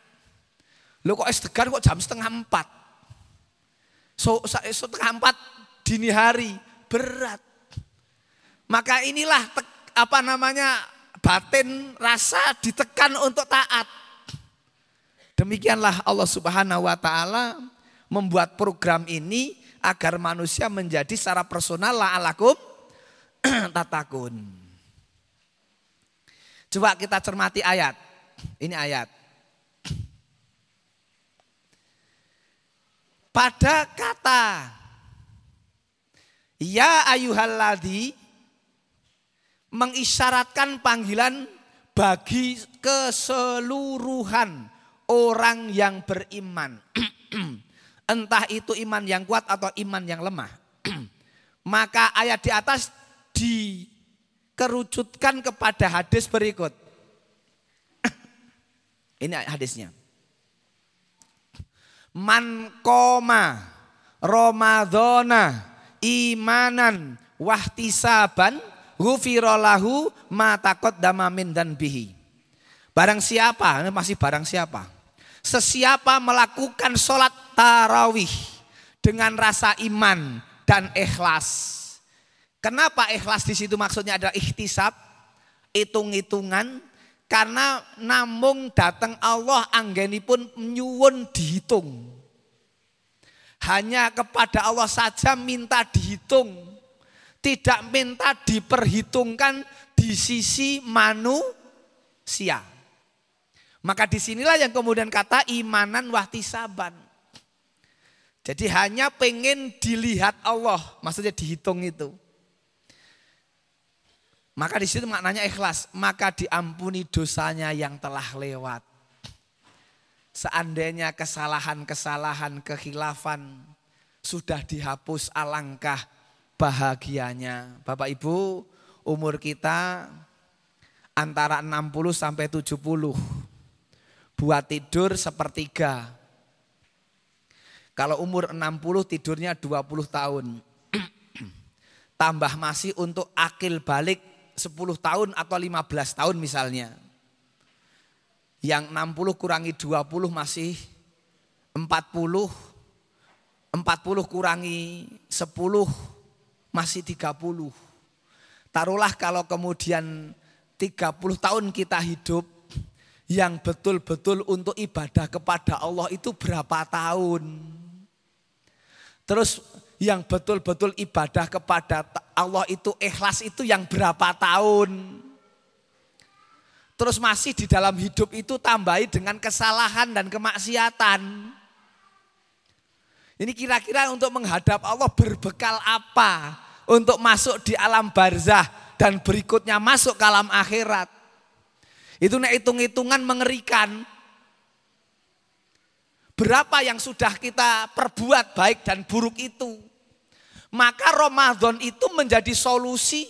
Lo kok es degan kok jam setengah empat. So, setengah empat dini hari berat. Maka inilah te, apa namanya batin rasa ditekan untuk taat. Demikianlah Allah Subhanahu wa taala membuat program ini agar manusia menjadi secara personal la'alakum [CLEARS THROAT] tatakun. Coba kita cermati ayat. Ini ayat. Pada kata Ya ayuhalladhi mengisyaratkan panggilan bagi keseluruhan orang yang beriman. [CLEARS THROAT] Entah itu iman yang kuat atau iman yang lemah. [CLEARS THROAT] Maka ayat di atas dikerucutkan kepada hadis berikut. [CLEARS THROAT] Ini hadisnya. Man koma Ramadhana imanan wahtisaban Gufirolahu matakot damamin dan bihi. Barang siapa, masih barang siapa. Sesiapa melakukan sholat tarawih dengan rasa iman dan ikhlas. Kenapa ikhlas di situ maksudnya adalah ikhtisab, hitung-hitungan, karena namung datang Allah pun nyuwun dihitung. Hanya kepada Allah saja minta dihitung tidak minta diperhitungkan di sisi manusia. Maka di sinilah yang kemudian kata imanan wahtisaban. Jadi hanya pengen dilihat Allah, maksudnya dihitung itu. Maka di situ maknanya ikhlas, maka diampuni dosanya yang telah lewat. Seandainya kesalahan-kesalahan, kehilafan sudah dihapus alangkah bahagianya. Bapak Ibu, umur kita antara 60 sampai 70. Buat tidur sepertiga. Kalau umur 60 tidurnya 20 tahun. [CLEARS THROAT] Tambah masih untuk akil balik 10 tahun atau 15 tahun misalnya. Yang 60 kurangi 20 masih 40. 40 kurangi 10 masih 30. Taruhlah kalau kemudian 30 tahun kita hidup yang betul-betul untuk ibadah kepada Allah itu berapa tahun? Terus yang betul-betul ibadah kepada Allah itu ikhlas itu yang berapa tahun? Terus masih di dalam hidup itu tambahi dengan kesalahan dan kemaksiatan. Ini kira-kira untuk menghadap Allah berbekal apa? Untuk masuk di alam barzah dan berikutnya masuk ke alam akhirat. Itu nek hitung-hitungan mengerikan. Berapa yang sudah kita perbuat baik dan buruk itu. Maka Ramadan itu menjadi solusi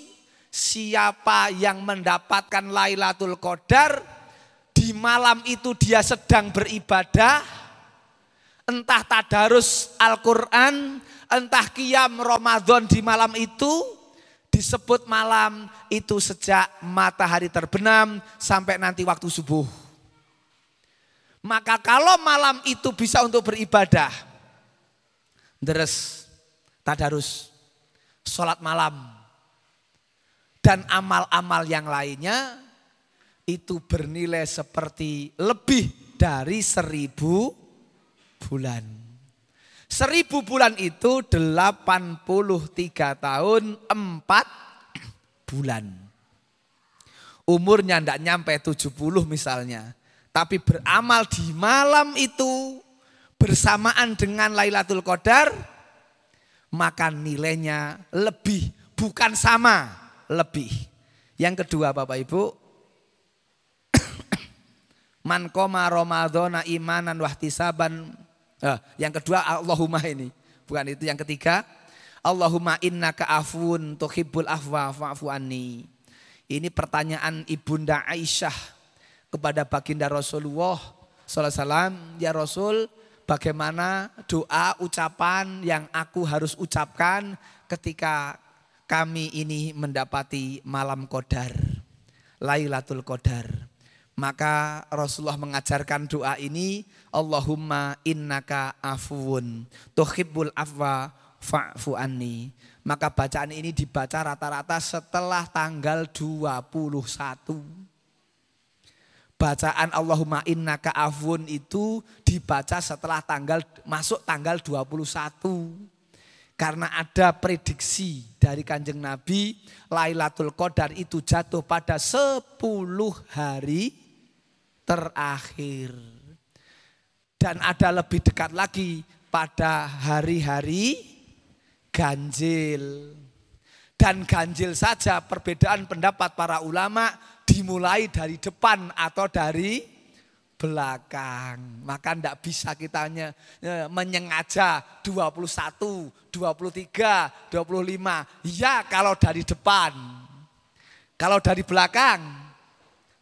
siapa yang mendapatkan Lailatul Qadar di malam itu dia sedang beribadah entah tadarus Al-Quran, entah kiam Ramadan di malam itu, disebut malam itu sejak matahari terbenam sampai nanti waktu subuh. Maka kalau malam itu bisa untuk beribadah, deres, tadarus, sholat malam, dan amal-amal yang lainnya, itu bernilai seperti lebih dari seribu bulan. Seribu bulan itu 83 tahun 4 bulan. Umurnya tidak nyampe 70 misalnya. Tapi beramal di malam itu bersamaan dengan Lailatul Qadar. Maka nilainya lebih, bukan sama, lebih. Yang kedua Bapak Ibu, [COUGHS] Man koma Ramadhana imanan wahtisaban Uh, yang kedua Allahumma ini. Bukan itu yang ketiga. Allahumma inna ka'afun tuhibbul afwa fa'fu anni. Ini pertanyaan Ibunda Aisyah kepada baginda Rasulullah SAW. Ya Rasul bagaimana doa ucapan yang aku harus ucapkan ketika kami ini mendapati malam Qadar. Lailatul Qadar. Maka Rasulullah mengajarkan doa ini, Allahumma innaka afuun tuhibbul afwa fa'fu. Maka bacaan ini dibaca rata-rata setelah tanggal 21. Bacaan Allahumma innaka afun itu dibaca setelah tanggal masuk tanggal 21. Karena ada prediksi dari kanjeng Nabi Lailatul Qadar itu jatuh pada 10 hari terakhir. Dan ada lebih dekat lagi pada hari-hari ganjil. Dan ganjil saja perbedaan pendapat para ulama dimulai dari depan atau dari belakang. Maka tidak bisa kita menyengaja 21, 23, 25. Ya kalau dari depan. Kalau dari belakang,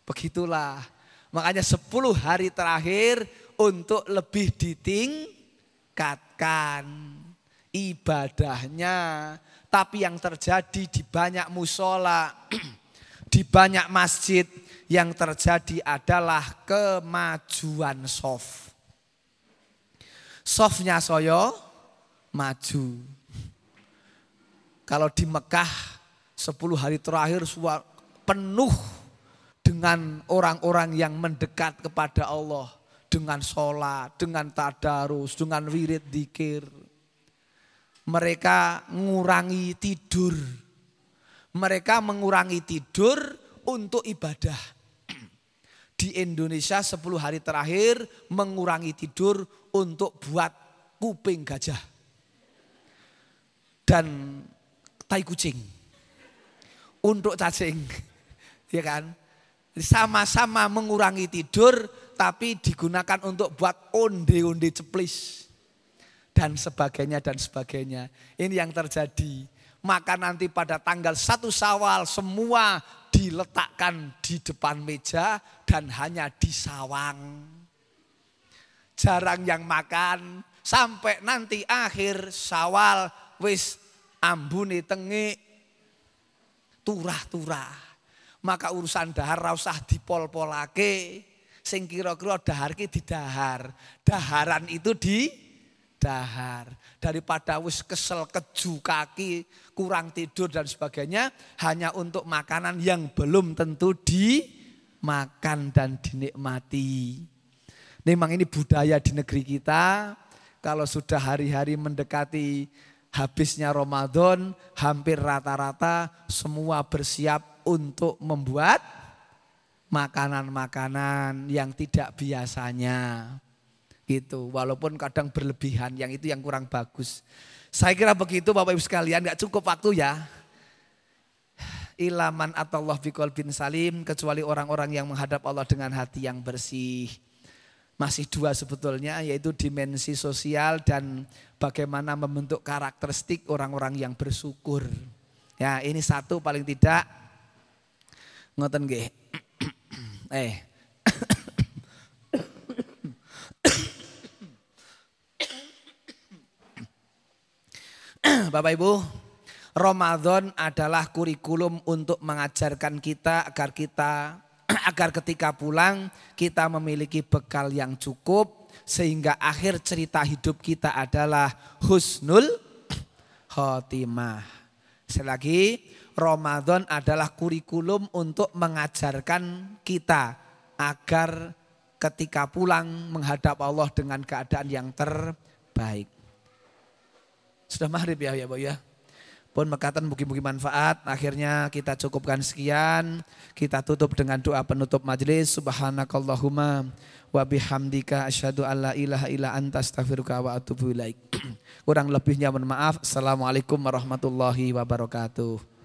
begitulah. Makanya 10 hari terakhir untuk lebih ditingkatkan ibadahnya. Tapi yang terjadi di banyak musola, [CLEARS THROAT] di banyak masjid, yang terjadi adalah kemajuan soft. Softnya soyo maju. Kalau di Mekah 10 hari terakhir penuh dengan orang-orang yang mendekat kepada Allah. Dengan sholat, dengan tadarus, dengan wirid dikir. Mereka mengurangi tidur. Mereka mengurangi tidur untuk ibadah [CLEARS THROAT] di Indonesia 10 hari terakhir mengurangi tidur untuk buat kuping gajah. Dan tai kucing. Untuk cacing. [LAUGHS] Ya kan? Sama-sama mengurangi tidur tapi digunakan untuk buat onde-onde ceplis. Dan sebagainya dan sebagainya. Ini yang terjadi. Maka nanti pada tanggal satu sawal semua diletakkan di depan meja dan hanya disawang. Jarang yang makan sampai nanti akhir sawal wis ambune tengik turah-turah. Maka urusan dahar rausah dipol-polake. Sing kira-kira dahar ki didahar. Daharan itu di dahar. Daripada wis kesel keju kaki, kurang tidur dan sebagainya. Hanya untuk makanan yang belum tentu dimakan dan dinikmati. Memang ini budaya di negeri kita. Kalau sudah hari-hari mendekati habisnya Ramadan, hampir rata-rata semua bersiap untuk membuat makanan-makanan yang tidak biasanya gitu. Walaupun kadang berlebihan, yang itu yang kurang bagus. Saya kira begitu Bapak Ibu sekalian, nggak cukup waktu ya. Ilaman atau Allah bin salim, kecuali orang-orang yang menghadap Allah dengan hati yang bersih. Masih dua sebetulnya, yaitu dimensi sosial dan bagaimana membentuk karakteristik orang-orang yang bersyukur. Ya ini satu paling tidak, ngoten nggih. [COUGHS] eh, [COUGHS] Bapak Ibu, Ramadan adalah kurikulum untuk mengajarkan kita agar kita [COUGHS] agar ketika pulang kita memiliki bekal yang cukup sehingga akhir cerita hidup kita adalah husnul khotimah. Sekali lagi, Ramadan adalah kurikulum untuk mengajarkan kita agar ketika pulang menghadap Allah dengan keadaan yang terbaik. Sudah maghrib ya ya Bu ya. Pun mekatan mungkin-mungkin manfaat. Akhirnya kita cukupkan sekian. Kita tutup dengan doa penutup majelis. Subhanakallahumma wa bihamdika asyhadu alla ilaha illa anta astaghfiruka wa atubu ilaik. [CLEARS THROAT] Kurang lebihnya mohon maaf. Assalamualaikum warahmatullahi wabarakatuh.